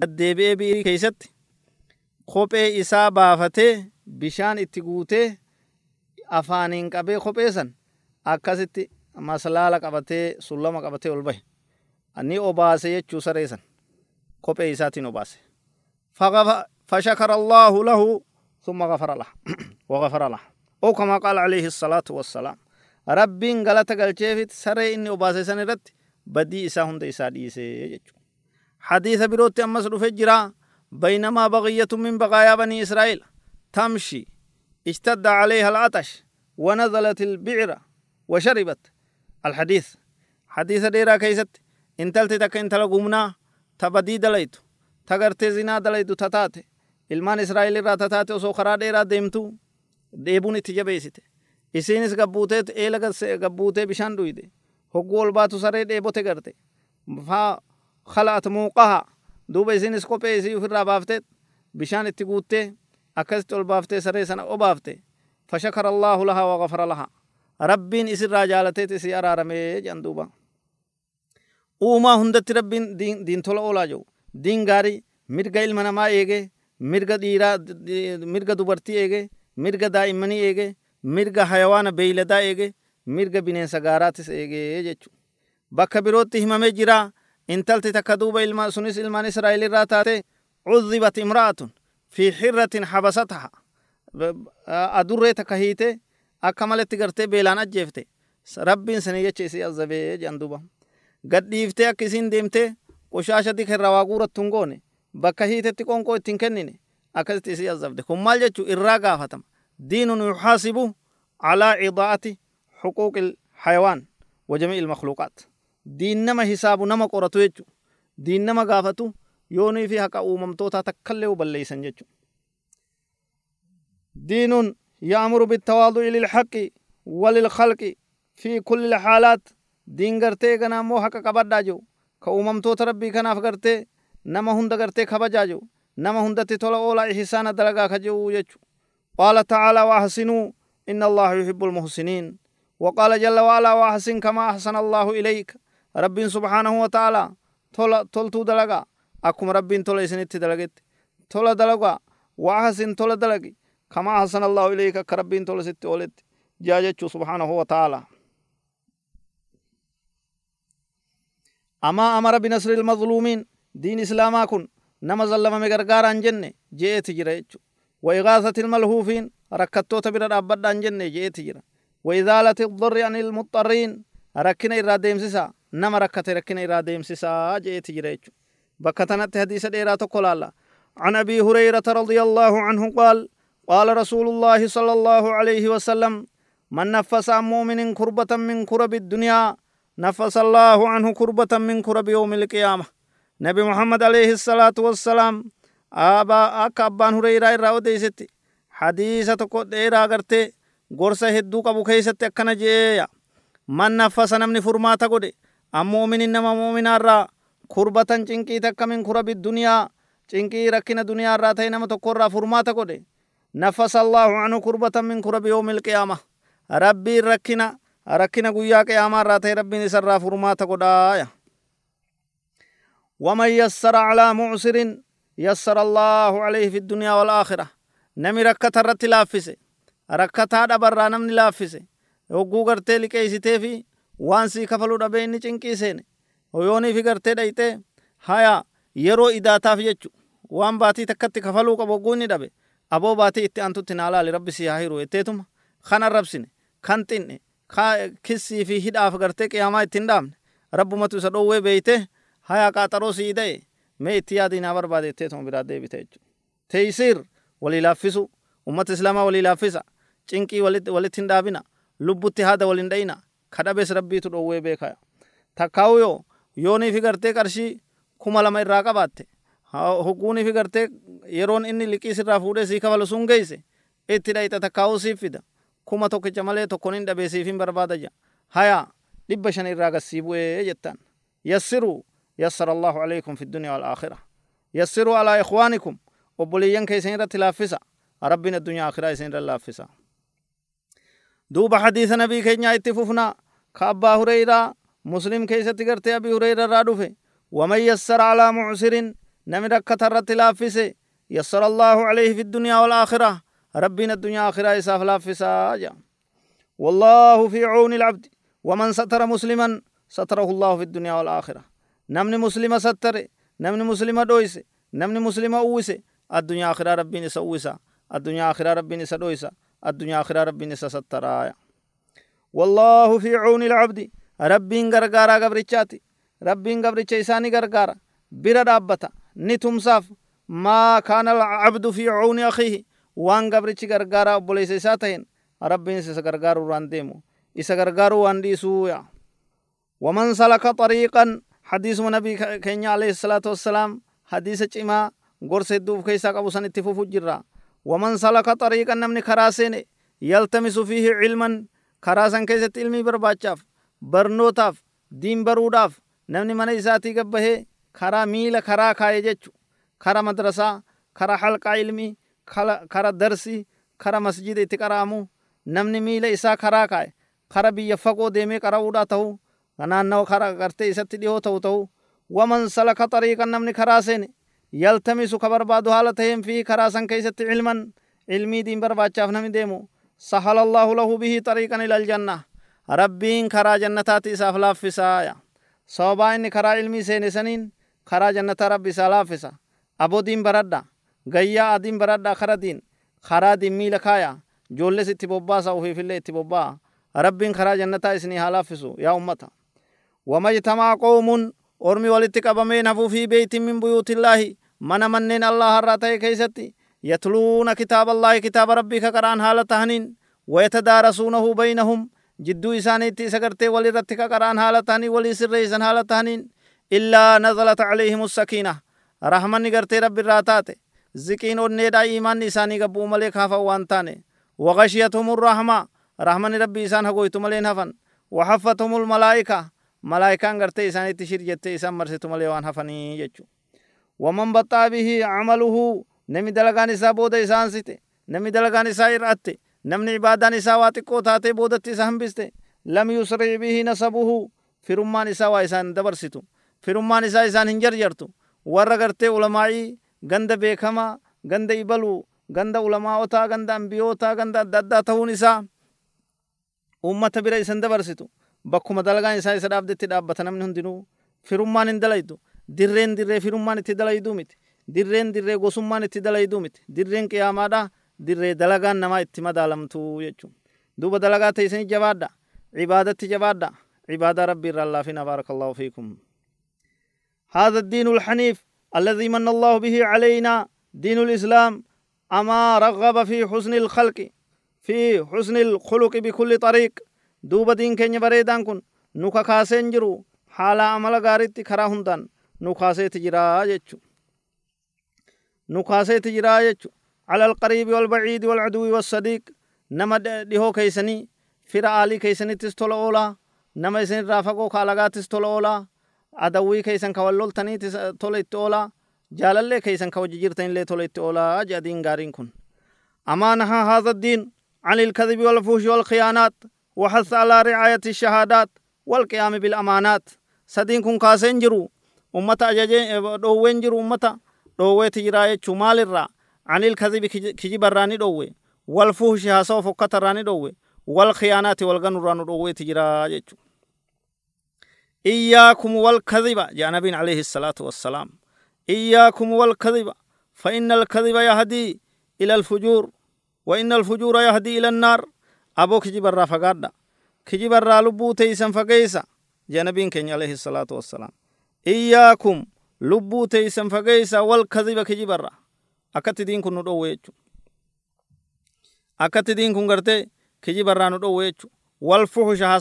Gaddeebi'ee biirii keeysatti kophee isaa baafatee bishaan itti guutee afaaniin qabee kophee san akkasitti maslaala qabatee sullama qabatee ol bahe. Ni obaase jechuu saree san kophee isaatiin obaase فشكر الله له ثم غفر له. [clears throat] وغفر له. أو كما قال عليه الصلاة والسلام ربين غلط قلچيفت سري إني أباسي سنرت بدي إسا هند إسا ديسي حديث بروت أمس رفجرا بينما بغية من بقايا بني إسرائيل تمشي اشتد عليها العطش ونزلت البعر وشربت. الحديث. حديث ديرا كيست انتلت تك انتل قمنا تبدي دليت تغرتي زنا دليت تتاتي ilmaan israa'el irraa tataate osoo karaa dheeraa deemtu deebuun itti jabeessite isiinis gabbuutee eela gabbuutee bishaan dhuyde hogguu ol baatu saree dheebote garte faa khala'at muuqaha duuba isiinis kophee isii ofirraa baaftee bishaan itti guuttee akkasitti ol baaftee saree sana obaafte fashakara allaahu lahaa wagafara lahaa rabbiin isirraa jaalateet isii araaramee jedhan duuba uumaa hundatti rabbiin diintola oolaa jiru diin gaarii mirga ilma namaa eegee mirga dhiiraa mirga dubartii eege mirga daa'immanii eege mirga hayawaana beeyladaa eege mirga bineensa gaaraatis eege jechu bakka birootti himamee jira intalti takka duuba ilma sunis ilmaan israa'el irraa taate cudhibat imra'atun fi xirratin habasataha adurree takka hiite akka maletti gartee beelaan ajjeefte rabbiin sanii jecha isii azabee jedhan duuba gadhiiftee akka isiin deemtee qoshaasha dika irraa waa guurattu hin goone bakka hiitetti qonqoo ittiin kennine akkasitti isii azabde kun maal jechuu irraa gaafatama diinun yuxaasibu calaa cidaa'ati xuquuqi ilxayawaan wa jamii ilmakhluuqaat diin nama hisaabu nama qoratu jechu diin nama gaafatu yoonii fi haqa uumamtootaa takkallee balleeysan jechu diinun yaamuru bittawaadu'i lilxaqi walilkhalqi fi kulli lxaalaat diin gartee gana ammoo haqa qabadhaa jiru ka uumamtoota rabbii kanaaf gartee nama hunda gartee kabajaa jiru nama hundatti tola oolaa ihsaana dalagaa ka jiru jechu qaala tacaalaa waahsinuu ina allaha yuhibu lmuhsiniin وقال جل وعلا وأحسن كما أحسن الله إليك رب سبحانه وتعالى تولا تولتو دلغا أكم رب تولا إسنت دلغت تولا دلغا وأحسن تولا دلغي كما أحسن الله إليك كرب تولا ست أولت جاجت سبحانه وتعالى أما أمر بنصر المظلومين دين إسلاما كن نما ظلم مغرغار أنجن جيت جرى وإغاثة الملهوفين ركتو تبرا أبدا أنجن جيت جرى. وإزالة الضر عن المضطرين ركنا إرادة إمسسا نما ركت ركنا إرادة إمسسا جيت جرى بكتنت حديث ديرا تقول عن أبي هريرة رضي الله عنه قال قال رسول الله صلى الله عليه وسلم من نفس عن مؤمن كربة من كرب الدنيا نفس الله عنه كربة من كرب يوم القيامة نبي محمد عليه الصلاة والسلام آبا أكا أبان هريرة إرى وديستي حديثة تقول ديرا غرتي gorsa hedduu qabu keessatti akkana jeeya man naffasa namni furmaata godhe ammoominin nama moominaarraa kurbatan cinqii takka min kurabi duniyaa cinqii rakkina duniyaarraa ta'e nama tokkorraa furmaata godhe nafasa allaahu anhu kurbatan min kurabi yoomi ilqiyaama rabbiin rakkina rakkina guyyaa qiyaamaarraa ta'e rabbiin isarraa furmaata godhaaya ومن يسر على معسر يسر الله عليه في الدنيا والآخرة نمي ركة الرت لافسه rakkataa dhabarraa namni laaffise hogguu gartee liqeessitee fi waan sii kafaluu dhabee inni cinqii seene hoyoonii fi gartee dhayxee haya yeroo idaataaf jechu waan baatii takkatti kafaluu qabu hogguu inni dhabe aboo baatii itti antutti naa laali rabbi si haa hiru xinne kissii fi hidhaaf gartee qiyaamaa ittiin dhaabne rabbumatu isa dhowwee beeyte haya qaaxaroo sii da'e mee itti yaadii naa barbaade etteetuma biraa deebite jechu teeysiir walii laaffisu ummata islaamaa walii laaffisa cinqii walitti hin dhaabina lubbutti haada waliin dhayina kadhabes rabbiitu dhowwee beekaya takkaawu yoo yoonii fi gartee qarshii kuma lama irraa qabaatte hogguunii fi gartee yeroon inni liqiis irraa fuudhee sii kafalu sun geeyse itti dhayxa takkaa'uu siif fida kuma tokkicha malee tokkon hin dhabee siif hin barbaada ja haya dhibba shan irraa gassii bu'ee jettaan yassiruu yassara allahu alaykum fi dunya walaakhira yassiruu alaa ikhwaanikum obboleeyyan keessan irratti laaffisa rabbiin addunyaa akhiraa isin irra laaffisa duuba hadiisa nabii keenyaa itti fufnaa ka abbaa hureyraa muslim keessatti gartee abii hureyra irraa dhufe waman yassara alaa mucsirin nami rakkata irratti laaffise yassara allaahu alayhi fi dunyaa walaakhira rabbiin addunyaa akhiraa isaaf laaffisaa jedha والله في عون العبد ومن ستر مسلما ستره الله في الدنيا والآخرة. نمني مسلمة ستر نمني مسلمة دويس نمني مسلمة أويس. الدنيا آخرة ربي نسويسا الدنيا آخرة ربي نسدويسا الدنيا آخرة ربي نسسترايا والله في عون العبد ربين غرغارا غبرچاتي ربين غبرچ إساني غرغارا. بيرا دابتا نتمساف ما كان العبد في عون أخيه. وان غبرچ غرغارا بوليس إساتين ربين إسا غرغارو رانديمو إسا غرغارو وانديسو يا ومن سلك طريقا حديث نبي كينيا عليه الصلاة والسلام حديث چما غرس دوف كيسا قبو سن اتفوفو جرا ومن سلك طريقا نمني كراسين يلتمس فيه علما كراسن كيست علمي برباچاف برنوتاف دين بروداف نمني من إساتي قبه كرا ميل كرا كاي جچو كرا مدرسة كرا حلقة علمي كرا درسي كرا مسجد اتقرامو نمني ميل إسا كرا كاي كرا بيفقو ديمي كرا ودا تهو naannoo karaa gartee isatti dhihoo ta'u ta'u waman salaka xariiqan namni karaa seene yaltamisu ka barbaadu haala taheen fi karaa san keeysatti cilman cilmii diin barbaachaaf nami deemu sahala allaahu lahu bihi xariiqan ila aljanna rabbiin karaa jannataati isaaf laaffisaaya sababaa inni karaa ilmii seene saniin karaa jannataa rabbi isaa laaffisa abo diin baradha gayyaa adiin baradha kara diin karaa miila kaaya joolles itti bobbaasa ufiifillee itti bobbaa. Rabbiin karaa jannataa isinii haa laaffisu yaa ummata. وما اجتمع قوم أرمي والاتقابمين هفو في بيت من بيوت الله من منين الله الراتي كيستي يتلون كتاب الله كتاب ربك قرآن حالة تهنين ويتدارسونه بينهم جدو إسانيتي سكرتي ولرتك قرآن حالة تهنين ولي سريسان حالة تهنين إلا نزلت عليهم السكينة رحمن نغرتي رب الراتات زكين ونيدا إيمان إساني قبو ملك هفا وانتاني وغشيتهم الرحمة رحمن ربي إسان هقويتو ملين هفن وحفتهم الملائكة isaanitti shir jettee isaan marsitu malee waan hafanii jechu waman baxaa bihi camaluhu nami dalagaan isaa booda isaan site nami dalagaan isaa ir'atte namni ibaadaan isaa waa xiqqoo taatee boodatti isa hambiste lam yusric bihi nasabuhu firummaan isaa waa isaan dabarsitu firummaan isaa isaan hin jarjartu warra gartee ulamaa'ii ganda beekamaa ganda ibaluu ganda ulamaa'otaa ganda ambiyootaa ganda adda addaa ta'uun isaa ummata bira isan dabarsitu bakkuma dalagaan isaa isa dhaabdetti dhaabbata namni hundinuu firummaan hin dalaydu dirreen dirree firummaan itti dalayduu miti dirreen dirree gosummaan itti dalayduu miti dirreen qiyaamaadha dirree dalagaan namaa itti madaalamtu jechuun duuba dalagaa teessanii jabaadha cibaadatti jabaadha عبادة ربي الرلافين بارك الله فيكم هذا الدين الحنيف الذي من الله به علينا دين الإسلام أما رغب في حسن الخلق في حسن الخلق بكل طريق. keenya bareedaan kun nu kakaaseen jiru haala amala gaariitti karaa hundaan nu kaaseeti jiraa jechu nu kaaseeti jiraa jechu على القريب والبعيد والعدو والصديق نما ديهو كيسني فيرا آلي كيسني تستول أولا نما إسن رافقو كالاغا تستول أولا. عدوي كيسن كوالول تني تستول إتولا جالالي كيسن كوججيرتين لي تول إتولا جادين غارين كن أما نها هذا الدين عن الكذب والفوش والخيانات وحث على رعاية الشهادات والقيام بالأمانات سدين كن كاسين جرو أمة أجاجين دوين جرو أمة دووي تجراية شمال الرا عن الكذب كجب الراني دووي والفوش هاسو فكت الراني دووي والخيانات والغن الراني دووي تجراية إياكم والكذب يا نبي عليه الصلاة والسلام إياكم والكذب فإن الكذب يهدي إلى الفجور وإن الفجور يهدي إلى النار aboo kijibarraa fagaadha kijibarraa lubbuu teeysan fageeysa jee nabiin keenya alayhi salaatu wassalaam iyyaakum lubbuu teeysan fageeysa wal kadiba kijibarra akkatti diin kun nu dhowwe jechu akkatti diin kun gartee kijibarraa nu dhowwe jechu wal fuhusha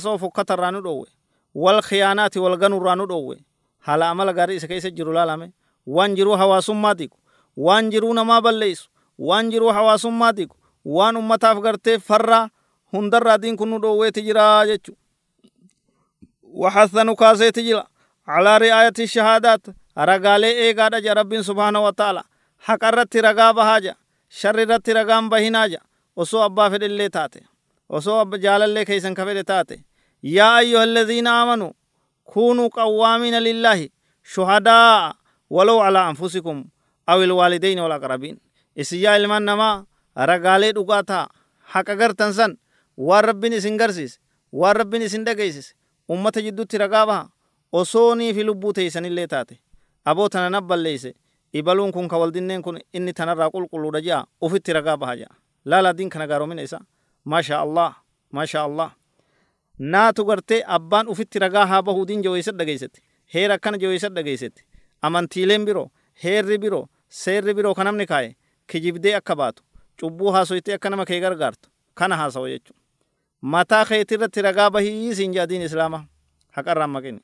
hasoo fokkatarraa nu dhowwe wal khiyaanaati wal ganurraa nu dhowwe haala amala gaarii isa keessa jiru laalame waan jiruu hawaasummaa digu waan jiruu namaa balleeysu waan jiruu hawaasummaa digu waan ummataaf gartee farraa hundarraa diin kun nu dhoowweeti jira jechu waxasa nu kaaseeti jira calaa ri'aayati shahaadaat ragaalee eegaadha ja rabbiin subhaanahu wa ta'ala haqa irratti ragaa bahaa ja sharri irratti ragaan bahinaa lillaahi shuhadaa walow calaa anfusikum aw ilwaalidayni walaqrabiin isin yaa ilmaan namaa ragaalee dhugaa ta'a haqa gartan san waan rabbiin isin garsiise waan rabbiin isin dhageessise ummata jidduutti ragaa baha osoonii fi lubbuu teeysanillee taate aboo tana nabballeeyse ibaluun kun ka waldinneen kun inni tanarraa qulqulluudha je'a ufitti ragaa baha je'a laala diin kana gaaromina isa maasha allah maasha allah naatu gartee abbaan ufitti ragaa haa bahuu diin jaweeysa dhageeysetti heera akkana jaweeysa dhageeysetti amantiileen biroo heerri biroo seerri biroo ka namni kaaye kijibdee akka baatu cubbuu haasoytee akka nama kee gargaartu kana haasawa jechu mataa keeti irratti ragaa bahii siin jaa diin islaama haqarraan maqini.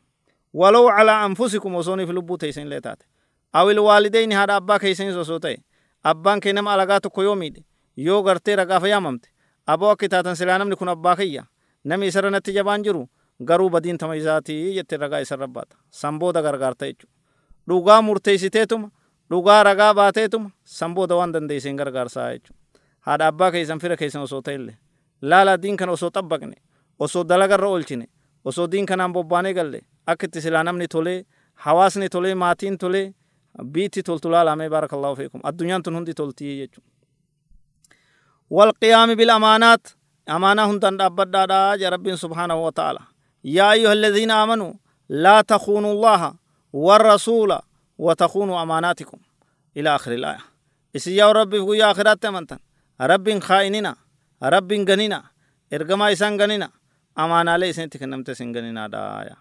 Walow calaa anfusikum osooniif lubbuu teeysan illee taate. Awil waalideyni haadha abbaa keeysanis osoo ta'e abbaan kee nama alagaa tokko yoo miidhe yoo gartee ragaafa yaamamte aboo akka taatan silaa namni kun abbaa kiyya nami isarra natti jabaan jiru garuu badiin tama isaatii jette ragaa isarra baata san booda gargaarta jechu dhugaa murteessiteetuma dhugaa ragaa baateetuma san booda waan dandeeysen gargaarsaa jechu haadha abbaa keeysan fira keeysan osoo ta'illee laala diin kana osoo xabbaqne osoo dalagarra oolchine osoo diin kanaan bobbaanee galle akka itti silaa namni tolee hawaasni tolee maatiin tolee biitti toltu laalamee baarakallahu fiikum addunyaan tun hundi toltii jechu والقيام بالأمانات أمانة هندن أبدا يا رب سبحانه وتعالى. يا أيها الذين آمنوا لا تخونوا الله والرسول وتخونوا أماناتكم. إلى آخر الآية. إسي يا ربي يا آخرات تمنتن. رب خائننا رب غنينا إرغما إسان غنينا. أمانة لي إسان تكنمت سن غنينا دايا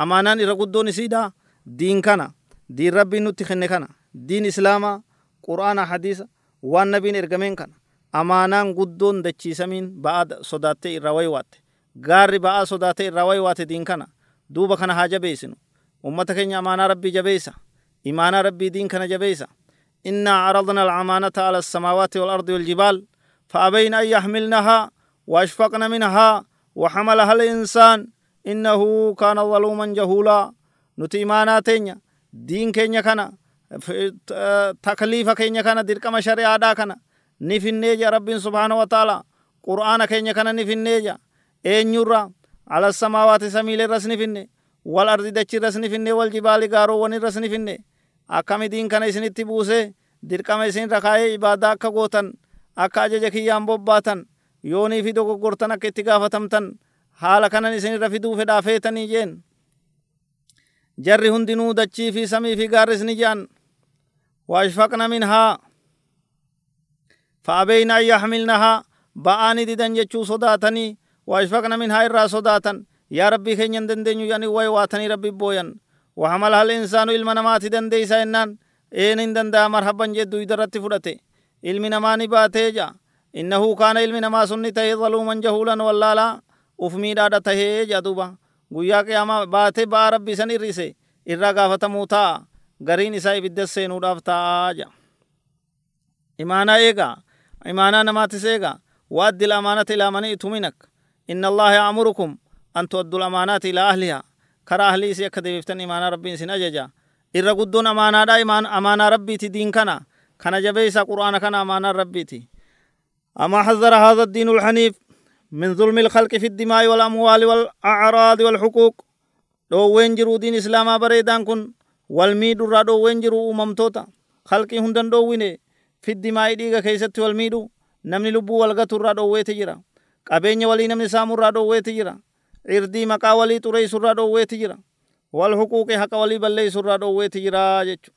أمانة إرغدون إسيدا دين كان دين ربي نتخن كان دين إسلاما قرآن حديث وان نبين إرغمين كان amaanaan guddoon dachiisamiin ba'aa sodaattee irraa waywaatte gaarri ba'aa sodaatee irraa waywaate diin kana duuba kana haa jabeessinu ummata keenya amaanaa rabbii jabeessa imaanaa rabbii diin kana jabeessa إنا عرضنا الأمانة على السماوات والأرض والجبال فأبين أن يحملنها وأشفقن منها وحملها الإنسان إنه كان ظلوما جهولا نتي إيماناتين دين كينيا كان تكليف كينيا كان دركما شريعة كان نفني جا رب سبحانه وتعالى قرآن كينيا كان نفني جا eenyurra ala samaawaati samiilee irras ni finne wal ardi dachi irras ni finne wal jibaali gaaroowwan irras ni finne akkami diin kana isinitti buuse dirqama isin rakaayee ibaadaa akka gootan akka ajaja kiyyaan bobbaatan yoonii fi dogoggortan akka itti gaafatamtan haala kanan isinirra fiduu fedhaa feetanii jeen jarri hundinuu dachii fi samii fi gaarris ni je'an waashfaqna minhaa فأبين أن يحملنها بآني ديدن جچو صداتني. واشفقنا منها إرى صداتا يا ربي خين يندن يعني وي واتني ربي بوين وحملها الإنسان إلما نماتي دن ديسا إنان. إين إندن دا مرحبا جدو إدرت فرته إلمي نماني باتيجا. إنه كان إلمي نما سنته ظلوما جهولا واللالا. أفمي دادا تهيجا دوبا guyyaa qiyaamaa baatee ba'aa rabbi isan irrise irraa gaafatamuu ta'a gariin isaa ibidda seenuudhaaf ta'a jedha imaanaa eegaa imaanaa الأمانة إلى من ائتمنك إن الله يأمركم أن تؤدوا الأمانات إلى أهلها. كرا أهلي سيكا ديفتن إيمان ربي سن أججا إرى قدون أمانة دا إيمان أمانة ربي تي دين كنا كان جبيسا قرآن كان أمانة ربي تي. أما حذر هذا الدين الحنيف من ظلم الخلق في الدماء والأموال والأعراض والحقوق. دو وين جرو دين إسلاما بريدان كن. والميدو را دو وين جرو أممتوتا خلقي هندن دو ويني في الدماء ديغا كيست والميدو namni lubbuu walgatu irraa dhoowweeti jira qabeenya walii namni saamu irraa dhoowweeti jira irdii maqaa walii xureessu irraa dhoowweeti jira wal huquuqi haqa walii balleessu irraa dhoowweeti jira jechu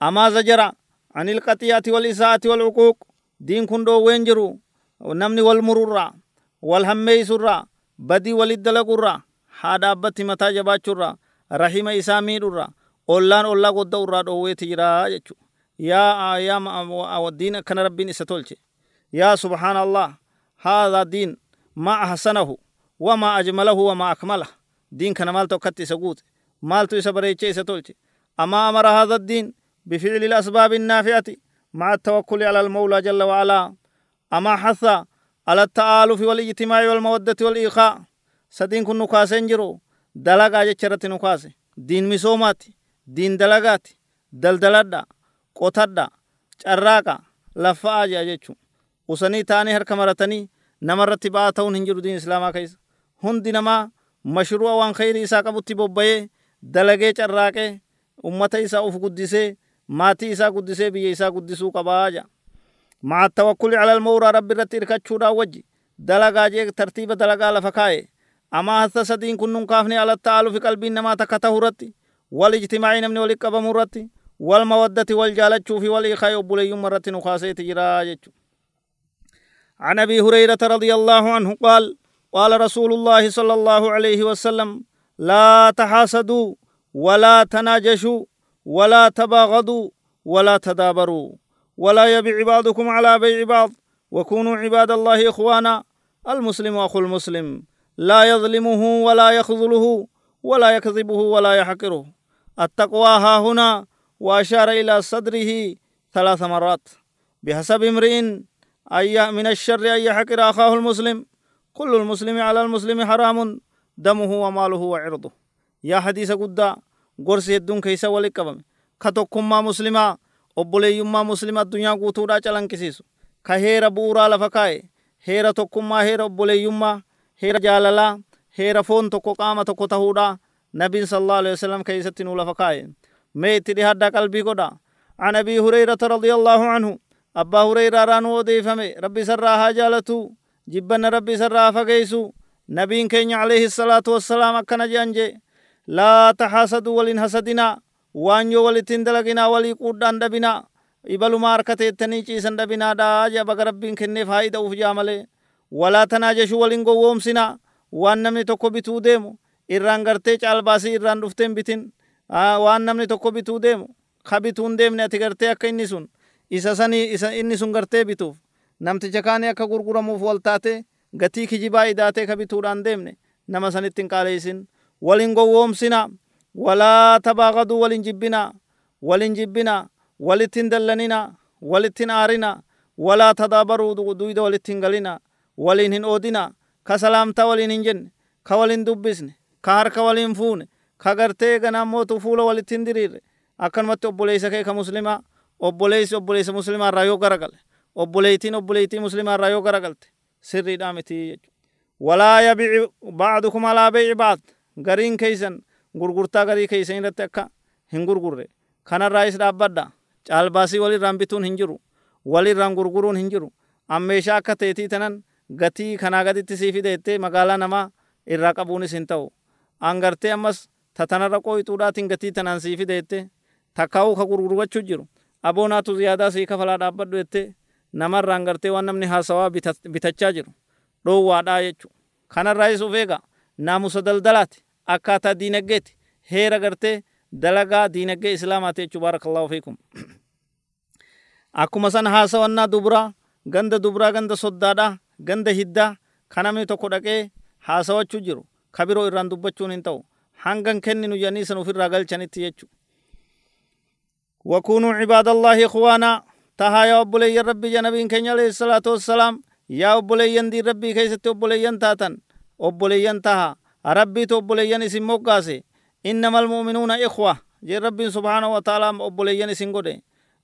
amaa zajara عن القطيعة والإساءة والعقوق دين كن دhoowween jiru namni wal mururraa wal hammeeysurraa badii walit dalagurraa haa dhaabbatti mataa jabaachurraa rahima isaa miidhurraa ollaan ollaa godda'urraa dhoowweeti jira jechu يا يا الدين كان ربي ستولش يا سبحان الله هذا دين ما أحسنه وما أجمله وما أكمله. دين كان مالتو كتي سقوط مالتو سبريتشي ستولش أما أمر هذا الدين بفعل الأسباب النافعة مع التوكل على المولى جل وعلا. أما حث على التآلف والإجتماع والمودة والإيخاء سدين كن نكاسين جرو دلقا جچرت نكاسي. دين مسوماتي دين دلقاتي. دلدلدا qotadhaa, carraaqaa, laffa'aa jedha jechuudha. Usanii taanii harka maratanii namarratti ba'aa ta'uun hin jiru diin islaamaa keessa. Hundi namaa mashruu waan khayrii isaa qabutti bobba'ee dalagee carraaqee ummata isaa of guddisee maatii isaa guddisee biyya isaa guddisuu qabaa jedha. Ma'a tawakkuli alal mawraa rabbi irratti hirkachuudhaan wajji dalagaa jee tartiiba dalagaa lafa kaa'e. amaa hasta sadiin kun nun kaafne alatti aaluufi qalbiin namaa takka ta'uu irratti wal ijtimaa'i namni walitti qabamuu irratti والمودة والجالة في والإخاء أبولي مرة نخاسي تجرا عن أبي هريرة رضي الله عنه قال قال رسول الله صلى الله عليه وسلم لا تحاسدوا ولا تناجشوا ولا تباغضوا ولا تدابروا ولا يبيع بعضكم على بيع بعض وكونوا عباد الله إخوانا المسلم أخو المسلم لا يظلمه ولا يخذله ولا يكذبه ولا يحقره. التقوى ها هنا وأشار إلى صدره ثلاث مرات. بحسب امرئ أي من الشر أن يحقر أخاه المسلم؟ كل المسلم على المسلم حرام دمه وماله وعرضه. يا حديث قد قرس يدون كيسا ولكبم. كتوكما مسلما أبولي يما مسلما الدنيا قوتورا چلن كسيسو. كهير بورا لفكاي. هير توكما هير أبولي يما هير جاللا هير فون توكو قامة توكو تهورا نبي صلى الله عليه وسلم كيسا تنو لفكاي. Itti dhihaddaa qalbii godha عن أبي هريرة رضي الله عنه أبا هريرة رانو ديفمي ربي سراها جالتو جبن ربي سراها فقيسو نبين كين عليه الصلاة والسلام أكنا جانجي لا تحاسدوا ولن حسدنا yoo walittiin dalaginaa walii quudhaan dhabinaa ibaluma harkateettanii ciisan dhabinaadha jea baga rabbiin kenneef haayida uf jaa malee walaa tanaa jeshuu walin gowwoomsinaa waan namni tokko bituu deemu irraan gartee caalbaasii irraan dhufteen bitin waan namni tokko bituu deemu ka bituu hin deemne ati gartee akka inni sun isa sanii isa inni sun gartee bituuf namticha kaanii akka gurguramuuf wal taate gatii kijibaa idaatee ka bituudhaan deemne nama sanitti hin qaaleessin walin gowwoomsina walaa tabaaqaduu walin jibbina walin jibbina walitti hin dallanina walitti hin aarina walaa tadaabaruu duyda walitti hin galina waliin hin oodina ka salaamtaa waliin hin jenne ka waliin dubbisne ka harka waliin fuune ka gartee ganaa mootu fuula walitti hin diriirre akkanumatti obboleessa kee ka muslimaa obboleessi obboleessa muslimaa irraa yoo garagale obboleettiin obboleettii muslimaa irraa yoo garagalte sirriidhaa miti jechuudha. Walaa yabici ba'aadukum alaa beici ba'ad gariin keeysan gurgurtaa garii keeysan irratti akka hin gurgurre. Kanarraa is dhaabbadha caalbaasii walirraan bituun hin jiru. Walirraan gurguruun hin jiru. Ammeeshaa akka teetii tanan gatii kanaa gaditti sii fideettee magaalaa namaa irraa qabuunis hin ta'u. Angartee ammas tatanarra qooyxuudhaatiin gatii tanaan sii fideette takkaa'uu ka gurgurgachuu jiru. Aboonaatu ziyaadaa sii kafalaa dhaabbadhu jettee namarraan gartee waan namni haasawaa bitachaa jiru. Dhoowwaadhaa jechu kanarraayis uf eega naamusa daldalaati. Akkaataa diinaggeeti heera gartee dalagaa diinaggee islaamaati jechuu. Baarakallahu fiikum. [clears throat] Akkuma san haasawannaa dubraa ganda dubraa ganda soddaadhaa ganda hiddaa kanamni tokko dhaqee haasawachuu jiru. Ka biroo irraan dubbachuun hin ta'u hangan kenninu jedhanii san ufirraa galchanitti jechu. عباد الله إخوانا تها يا أبولي ربي جنبين كن عليه الصلاة والسلام يا أبولي دي ربي كيست أبولي تاتن أبولي تها ربي تو أبولي اسم موقاسي إنما المؤمنون إخوة جي ربي سبحانه وتعالى أبولي اسم قده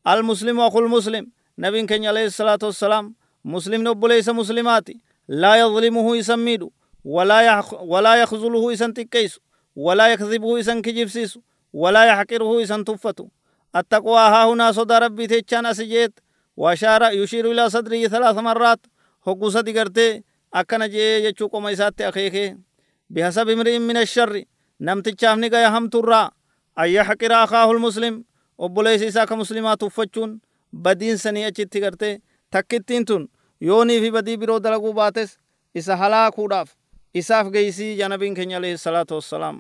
المسلم أخو المسلم نبين كن عليه الصلاة والسلام مسلم أبولي مسلماتي لا يظلمه يسميدو ولا يخ ولا يخذله إسان تكيس ولا يكذبه إسان كجبسيس ولا يحقره إسان تفتو التقوى ها هنا صدى ربي تيچان أسجيت وأشار يشير إلى صدره ثلاث مرات هقو صدي قرتي أكنا جي يچو قوم إسات أخيكي بحسب امرئ من الشر نمتچاف نگا هم ترى أن يحقر أخاه المسلم obboleessi isaa ka muslimaa tuffachuun badiin sanii achitti gartee takkittiin tun yoonii fi badii biroo dalaguu baates isa halaakuudhaaf isaaf geeysii janabiin keenya alayhi salaatu wassalaam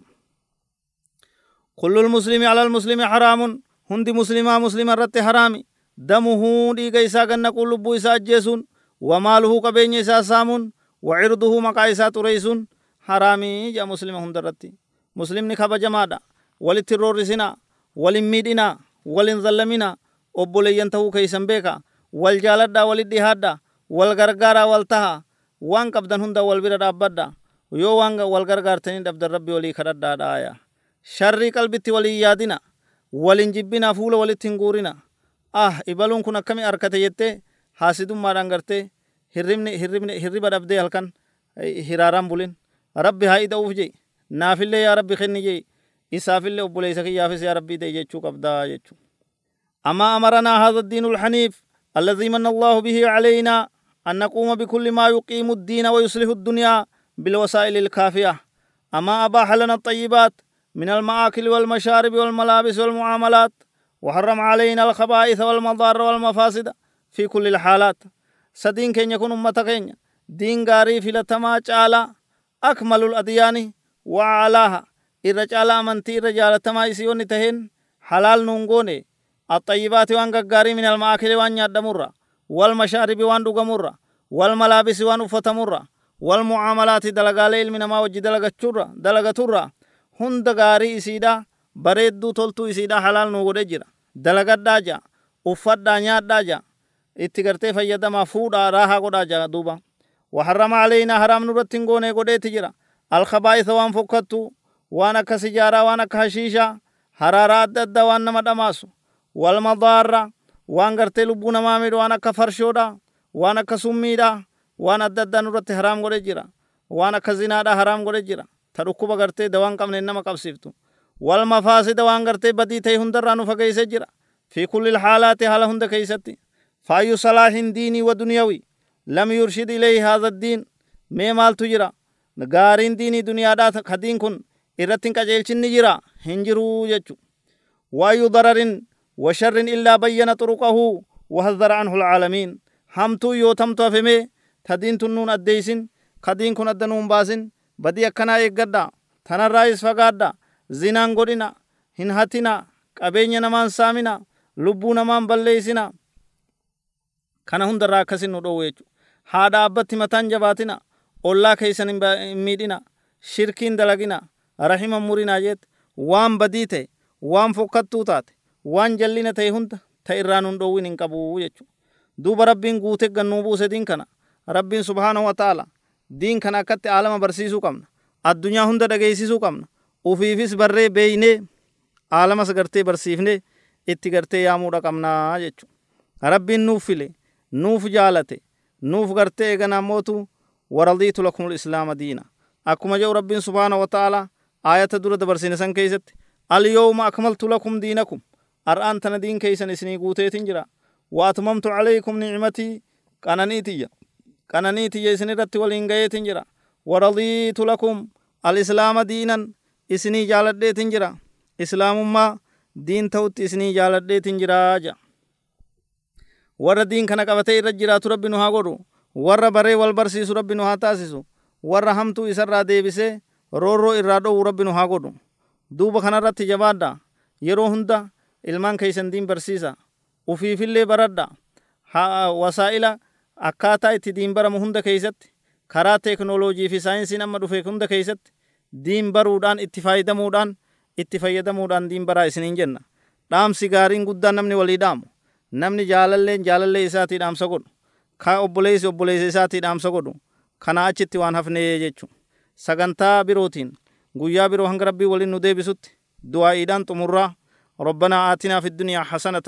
ala lmuslimi haraamun hundi muslimaa muslima irratti haraami damuhuu dhiiga isaa gannaquun lubbuu isaa ajjeesuun wamaaluhuu qabeenya isaa saamuun wacirduhuu maqaa isaa xureysuun haraamii ja muslima hunda irratti muslimni kabajamaadha walitti roorrisinaa walin miidhinaa walin zallaminaa obboleeyyan tahuu keeysan beeka wal jaaladhaa walit dhihaadha wal gargaaraa wal taha waan qabdan hunda wal bira dhaabbadha yoo waan wal gargaartanii dhabdan rabbi walii sharrii qalbitti walii yaadina walin jibbina fuula walitti hin guurina ah ibaluun kun akkami arkate jettee haasidummaadhaan gartee hirribni hirribni hirriba dhabdee halkan hiraaraan bulin rabbi haa ida'uuf jee naafillee yaa rabbi kenni jee isaafillee obboleessa kiyyaafis yaa rabbii ta'e jechuu qabdaa jechuu أما أمرنا هذا الدين الحنيف الذي من الله به علينا أن نقوم بكل ما يقيم الدين ويصلح الدنيا بالوسائل الكافية أما أباح لنا الطيبات من المآكل والمشارب والملابس والمعاملات وحرم علينا الخبائث والمضار والمفاسد في كل الحالات. سدين كين يكون أمة دين غاري في لتما جالا أكمل الأديان وعلاها. إرجال أمنتي رجال تما يسيون تهين. حلال نونغوني. الطيبات وان غاري من المآكل وان يادمرة والمشارب وان دوغمرة والملابس وان أفتمرة والمعاملات دلغالي علم نما وجي دلغتشرة دلغترة هند غاري إسيدا bareedduu toltuu isiidha halaal nu godhe jira. Dalagadhaa ja uffadhaa nyaadhaa ja itti gartee fayyadamaa fuudhaa raahaa godhaa ja duuba. وحرم علينا حرام نورت غوني غوديت جرا الخبائث وان فكتو وأنا كسجارة وأنا كهشيشة حرارة أدد وان نما دماسو والمضارة وان غرتي لبونا مامد وأنا كفرشودا وأنا كسميدا وأنا أدد نورت حرام غودي جرا وأنا كزنادا حرام غودي جرا تركوبا غرتي دوان قمن نما قبسيفتو والمفاسد وان غرتي بدي تي هندر رانو فكيسة جرا في كل الحالات حال هند كيستي فاي صلاح ديني ودنيوي لم يرشد إليه هذا الدين مي مال تجرا غارين ديني دنيا دا خدين كن إرتين كجيلشن نجرا هنجرو يجو واي ضرر وشر إلا بين طرقه وحذر عنه العالمين همتو يو تمتو فمي تدين تنون أديسن خدين كن أدنون باسن بدي أكنا إيقادا تنرائيس فقادا zinaan godhina hin hatina qabeenya namaan saamina lubbuu namaan balleeysina kana hundarraa akkasin nu dhoowwe jechu haa dhaabbatti mataan jabaatina ollaa keeysan hin miidhina shirkiin dalagina rahima murinaa jeet waan badii ta'e waan fokkattuu taate waan jallina ta'e hunda ta irraa nun dhoowwin hin qabu jechu duuba rabbiin guute gannuu buuse diin kana rabbiin subhaanahu wa ta'ala diin kana akkatti aalama barsiisuu qabna addunyaa hunda dhageeysisuu qabna ufiifis barree beeynee aalamas gartee barsiifnee itti gartee yaamuudha qabnaa jechu rabbiin nuuf file nuuf jaalate nuuf gartee eeganaa mootu waradiitu lakum lislaama diina akkuma jedhu rabbiin subhaana wa ta'ala aayata dura dabarsine san keeysatti alyawma akmaltu lakum diinakum ar'aan tana diin keeysan isinii guuteetin jira waatmamtu calaykum nicmatii qananiitiyya qananiitiyya isin irratti waliin gayeetin jira waradiitu lakum alislaama diinan isinii jaaladheetin jira islaamummaa diin ta'utti isinii jaaladheetin jiraa ja warra diin kana qabatee irra jiraatu rabbi nu haa godhu warra baree wal barsiisu rabbi nu haa taasisu warra hamtuu isarraa deebisee roorroo irraa dhowu rabbi nu haa godhu duuba kanarratti jabaadha yeroo hunda ilmaan keeysan diin barsiisa ufiifillee baradha wasaa'ila akkaataa itti diin baramu hunda keeysatti karaa teeknooloojii fi saayinsiin amma dhufe hunda keeysatti diin baruudhaan itti fayyadamuudhaan itti fayyadamuudhaan diin baraa isiniin jenna dhaamsi gaariin guddaan namni walii dhaamu namni jaalalleen jaalallee isaatii dhaamsa godhu ka obboleessi obboleessa isaatii dhaamsa godhu kana achitti waan hafnee jechu sagantaa birootiin guyyaa biroo hanga rabbii waliin nu deebisutti du'aa'iidhaan xumurraa ربنا آتنا في الدنيا حسنة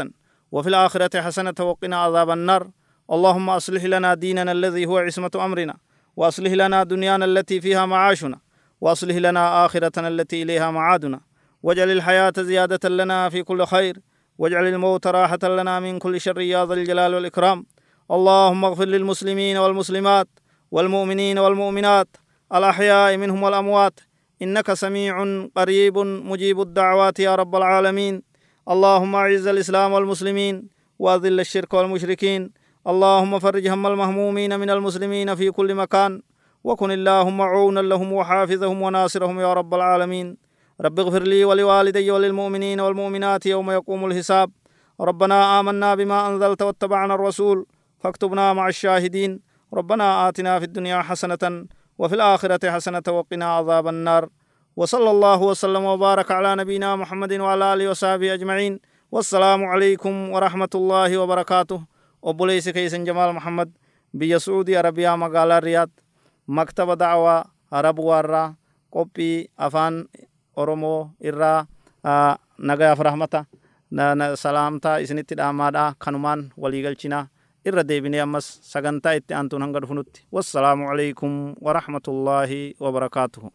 وفي الآخرة حسنة وقنا عذاب النار اللهم أصلح لنا ديننا الذي هو عصمة أمرنا وأصلح لنا دنيانا التي فيها معاشنا وأصلح لنا آخرتنا التي إليها معادنا. واجعل الحياة زيادة لنا في كل خير واجعل الموت راحة لنا من كل شر يا ذا الجلال والإكرام. اللهم اغفر للمسلمين والمسلمات والمؤمنين والمؤمنات الأحياء منهم والأموات. إنك سميع قريب مجيب الدعوات يا رب العالمين. اللهم أعز الإسلام والمسلمين وأذل الشرك والمشركين. اللهم فرج هم المهمومين من المسلمين في كل مكان وكن اللهم عونا لهم وحافظهم وناصرهم يا رب العالمين. رب اغفر لي ولوالدي وللمؤمنين والمؤمنات يوم يقوم الحساب. ربنا آمنا بما أنزلت واتبعنا الرسول فاكتبنا مع الشاهدين. ربنا آتنا في الدنيا حسنة وفي الآخرة حسنة وقنا عذاب النار. وصلى الله وسلم وبارك على نبينا محمد وعلى آله وصحبه أجمعين. والسلام عليكم ورحمة الله وبركاته. obboleeysi keeysan jamaal maxamed biyya sacuudii arabiyaa magaalaa riyaad maktaba dacwaa arab warraa qophii afaan oromoo irraa ah, nagayaaf rahmata salaamtaa isinitti dhaamaadhaa kanumaan waliigalchinaa irra deebinee ammas sagantaa itti aantuun hanga dhufunutti wassalaamu calaykum warahmatullaahi wabarakaatuhu